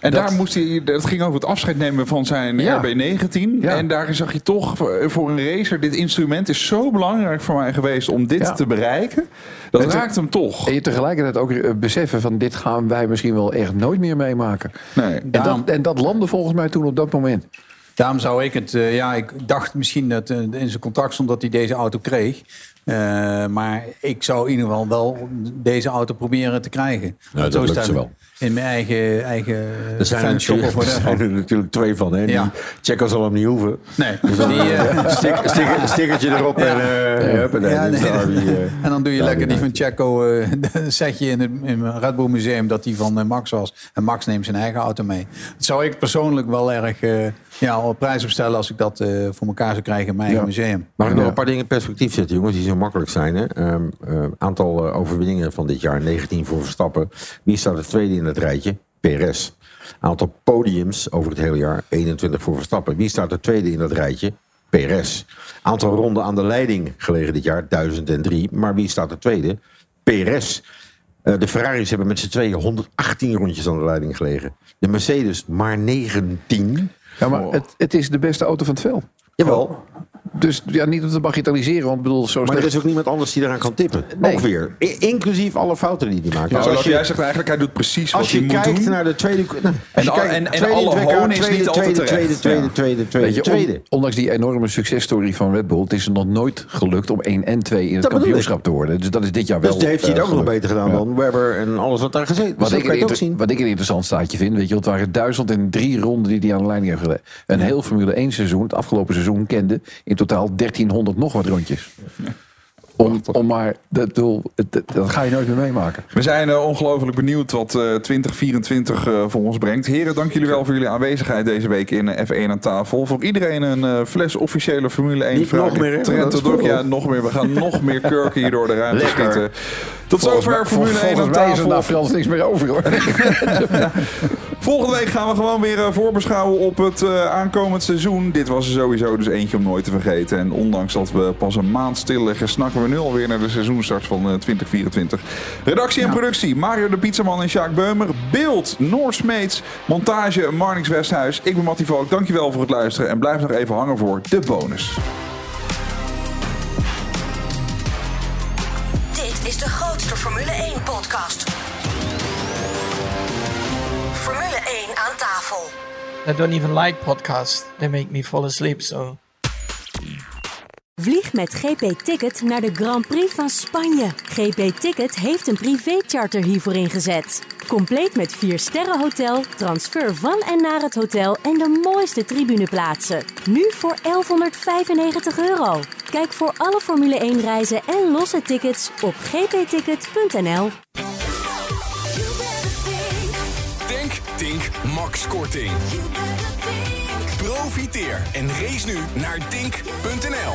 En Dat- daar moest hij, dat ging over het afscheid nemen van zijn Ja. RB19. En daar zag je toch voor voor een racer, dit instrument is zo belangrijk voor mij geweest om dit Ja. te bereiken. Dat En te- raakt hem toch. En je tegelijkertijd ook eh, beseffen van dit gaan wij misschien wel echt nooit meer meemaken. Nee. En, dat, en dat landde volgens mij toen op dat moment. Daarom zou ik het... eh, ja, ik dacht misschien dat eh, in zijn contract stond dat hij deze auto kreeg. Eh, maar ik zou in ieder geval wel deze auto proberen te krijgen. dat Zo lukt ze wel. In mijn eigen, eigen Er zijn, er fanshop of er zijn er natuurlijk twee van. Hè? Ja. Die Checo zal hem niet hoeven. Nee. Dus dan, Die, eh, eh, stik- stik- een stickertje erop en, eh Ja, nee. de Arby, eh, en dan doe je lekker die van Checo, eh, een setje in het, in het Red Bull Museum dat die van eh, Max was. En Max neemt zijn eigen auto mee. Dat zou ik persoonlijk wel erg eh, ja, op prijs op stellen als ik dat eh, voor elkaar zou krijgen in mijn museum. Mag ik nog Ja. een paar dingen in perspectief zetten, jongens, die zo makkelijk zijn? Hè? Ehm, eh, aantal eh, overwinningen van dit jaar, 19 voor Verstappen. Wie staat er tweede in het rijtje? PRS. Aantal podiums over het hele jaar, 21 voor Verstappen. Wie staat er tweede in dat rijtje? PRS. Aantal ronden aan de leiding gelegen dit jaar, 1003. Maar wie staat er tweede? PRS. Eh, de Ferraris hebben met z'n tweeën 118 rondjes aan de leiding gelegen. De Mercedes maar 19. Ja, maar het, het is de beste auto van het veld. Jawel. Dus ja, niet om te bagatelliseren, want ik bedoel, zo Maar er slecht- is ook niemand anders die eraan kan tippen. Nee. Ook weer. I- inclusief alle fouten die hij maakt. Ja, Dus Olaf, als je- jij zegt eigenlijk, hij doet precies wat Als hij je moet kijkt doen. naar de tweede... nou, En als je al- kijkt, en- en tweede alle het hoon is tweede, niet altijd tweede, terecht. tweede, tweede, tweede, je, tweede, on- tweede. ondanks die enorme successtory van Red Bull, het is er nog nooit gelukt om 1 en 2 in het Dat kampioenschap te worden. Dus dat is dit jaar wel. Dus heeft hij het eh, ook nog beter gedaan dan Webber en alles wat daar gezeten. Dus Wat ik, een je ook inter- zien. wat ik een interessant staatje vind, weet je, het waren duizend en drie ronden die hij aan de leiding heeft gedaan. Een heel Formule 1 seizoen, het afgelopen seizoen, kende in totaal 1300 nog wat rondjes. Om, om maar, dat, het- dat ga je nooit meer meemaken. We zijn eh, ongelooflijk benieuwd wat eh, 2024 eh, voor ons brengt. Heren, dank jullie wel voor jullie aanwezigheid deze week in eh, F1 aan tafel. Voor iedereen een eh, fles officiële Formule 1 Niet vraag. nog meer? Trent ja, nog meer. We gaan nog meer kurken hier door de ruimte Lekker. schieten. Tot zover Formule 1 aan Volgens mij is er na tafel. Frans niks meer over hoor. Volgende week gaan we gewoon weer eh, voorbeschouwen op het eh, aankomend seizoen. Dit was er sowieso dus eentje om nooit te vergeten. En ondanks dat we pas een maand stil liggen, snakken we nu alweer naar de seizoenstart van eh, 2024. Redactie en productie, Mario de Pizzaman en Sjaak Beumer. Beeld, Noor Smeets. Montage, Marnix Westhuis. Ik ben Mattie Valk, dankjewel voor het luisteren. En blijf nog even hangen voor de bonus. Dit is de grootste Formule 1 podcast. Formule 1 aan tafel. I don't even like podcasts. They make me fall asleep, so... Vlieg met GP Ticket naar de Grand Prix van Spanje. GP Ticket heeft een privécharter hiervoor ingezet. Compleet met 4 sterren hotel, transfer van en naar het hotel en de mooiste tribuneplaatsen. Nu voor 1195 euro. Kijk voor alle Formule 1 reizen en losse tickets op gpticket.nl. Max Korting. Profiteer en race nu naar Tink.nl.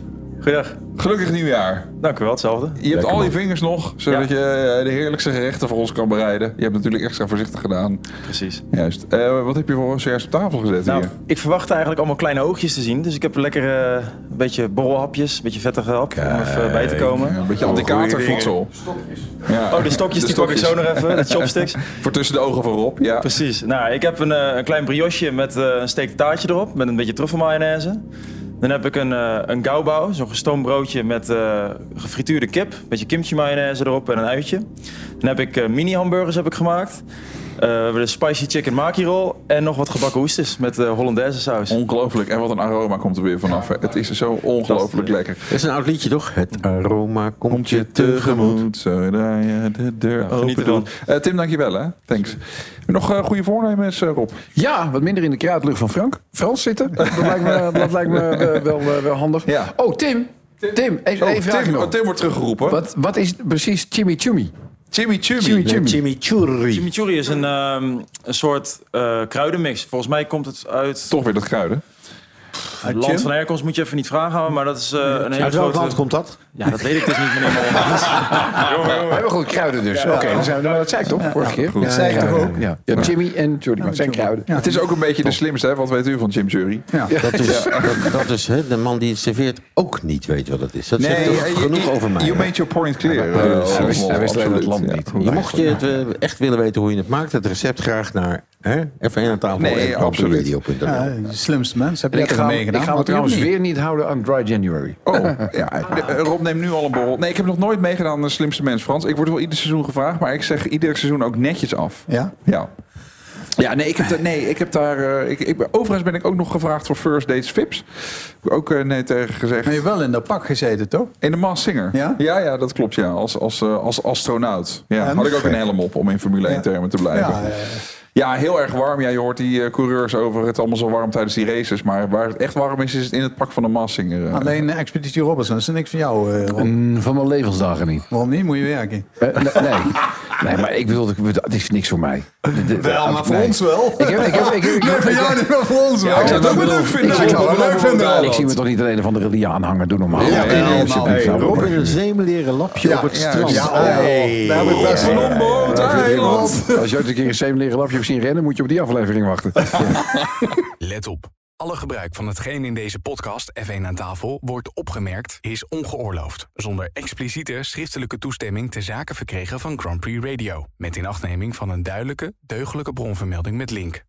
Goedendag. gelukkig nieuwjaar. Dank u wel, hetzelfde. Je hebt al je vingers nog, zodat je eh, de heerlijkste gerechten voor ons kan bereiden. Je hebt natuurlijk extra voorzichtig gedaan. Precies. Juist. Eh, wat heb je voor ons juist op tafel gezet Nou, hier? ik verwacht eigenlijk allemaal kleine oogjes te zien. Dus ik heb lekker eh, een beetje borrelhapjes, een beetje vettige hap om even bij te komen. Een beetje anti-katervoedsel. Ja. Oh, de stokjes, De die pak ik zo nog even, de chopsticks. voor tussen de ogen van Rob, ja. Precies. Nou, ik heb een, eh, een klein brioche met eh, een steak taartje erop, met een beetje truffelmayonaise. Dan heb ik een, eh een zo'n gestoomd broodje met eh, gefrituurde kip, een beetje kimchi mayonaise erop en een uitje. Dan heb ik eh, mini hamburgers heb ik gemaakt. Eh, we hebben de spicy chicken maki roll en nog wat gebakken oesters met eh Hollandaise saus. Ongelooflijk. En wat een aroma komt er weer vanaf. hè. Het is zo ongelooflijk lekker. Dat is een oud liedje toch? Het aroma komt, Komt je tegemoet. zodra je de deur geniet open doet. Eh, Tim, dankjewel hè. Thanks. Nog eh, goede voornemens, eh, Rob? Ja, wat minder in de kruidlucht van Frank. Frans zitten. Dat lijkt me, dat lijkt me eh, wel, wel, wel handig. Ja. Oh, Tim. Tim, even, Oh, even Tim, nog. Tim wordt teruggeroepen. Wat, wat is precies chimichurri? Chimichurri. Chimichurri. Chimichurri. Is een, ehm, een soort eh, kruidenmix. Volgens mij komt het uit Toch weer dat kruiden. het land van herkomst. Moet je even niet vragen, maar dat is eh, een hele Uit welk grote... land komt dat? Ja, dat weet ik dus niet, meneer Mollema. We hebben goed kruiden dus. Oké, dan zijn we, maar dat zei ik toch vorige keer? Dat zei ik toch ook? Ja, ja Jimmy en Jordi, maar het zijn kruiden. Het is ook een beetje de slimste, hè? Wat weet u van chimichurri? Dat is, dat, dat is hè, de man die het serveert ook niet weet wat het is. Dat zegt toch genoeg you- over mij. You made your point clear. Ja, eh, hij wist- allemaal, wist- hij wist alleen het land Ja. niet. Je mocht je het eh, echt willen weten hoe je het maakt, het recept graag naar hè, even aan tafel Nee, en absoluut. de slimste mens. Heb je ik er ga, meegedaan? ik ga me je trouwens weer niet houden aan Dry January. Oh, ja. eh, Rob neemt nu al een borrel. Nee, ik heb nog nooit meegedaan aan de slimste mens, Frans. Ik word wel ieder seizoen gevraagd, maar ik zeg ieder seizoen ook netjes af. Ja? Ja. Ja, nee, ik heb, daar- nee, ik heb daar. eh, ik, ik, overigens ben ik ook nog gevraagd voor First Dates Vips. Ook eh, nee tegen gezegd. Maar je hebt wel in dat pak gezeten, toch? In de Maas Singer. Ja? ja, ja, dat klopt, ja. Als, als, eh, als astronaut. Ja, En? had ik ook een helm op om in Formule 1 termen te blijven. Ja, Ja, ja, heel erg warm. Ja, je hoort die eh, coureurs over het allemaal zo warm tijdens die races. Maar waar het echt warm is, is het in het pak van de Maas Singer. eh. Alleen eh, Expeditie Robinson, dat is niks van jou, Rob. Van mijn levensdagen niet. Waarom niet? Moet je werken. Nee, nee. Maar ik bedoel, het is niks voor mij. De- de- Wel, maar voor nee. ons wel. Ik heb, ik heb, ik heb, ik Nee, heb- voor jou niet, maar voor ons wel. ik zou Dat het we bedoel- leuk vinden. Ik zou leuk vinden, Ik zie me toch niet alleen van de aanhanger doen normaal. Ja, Nee, nee, alsjeblieft, hey, Robert. Rob in een zeemleren lapje Ja, op het ja, strand. ja, oh, daar heb ik best van. Als je ooit een keer een zeemleren lapje zien rennen, moet je op die aflevering wachten. Let op. Alle gebruik van hetgeen in deze podcast F1 aan tafel wordt opgemerkt is ongeoorloofd. Zonder expliciete schriftelijke toestemming te zaken verkregen van Grand Prix Radio. Met inachtneming van een duidelijke, deugdelijke bronvermelding met link.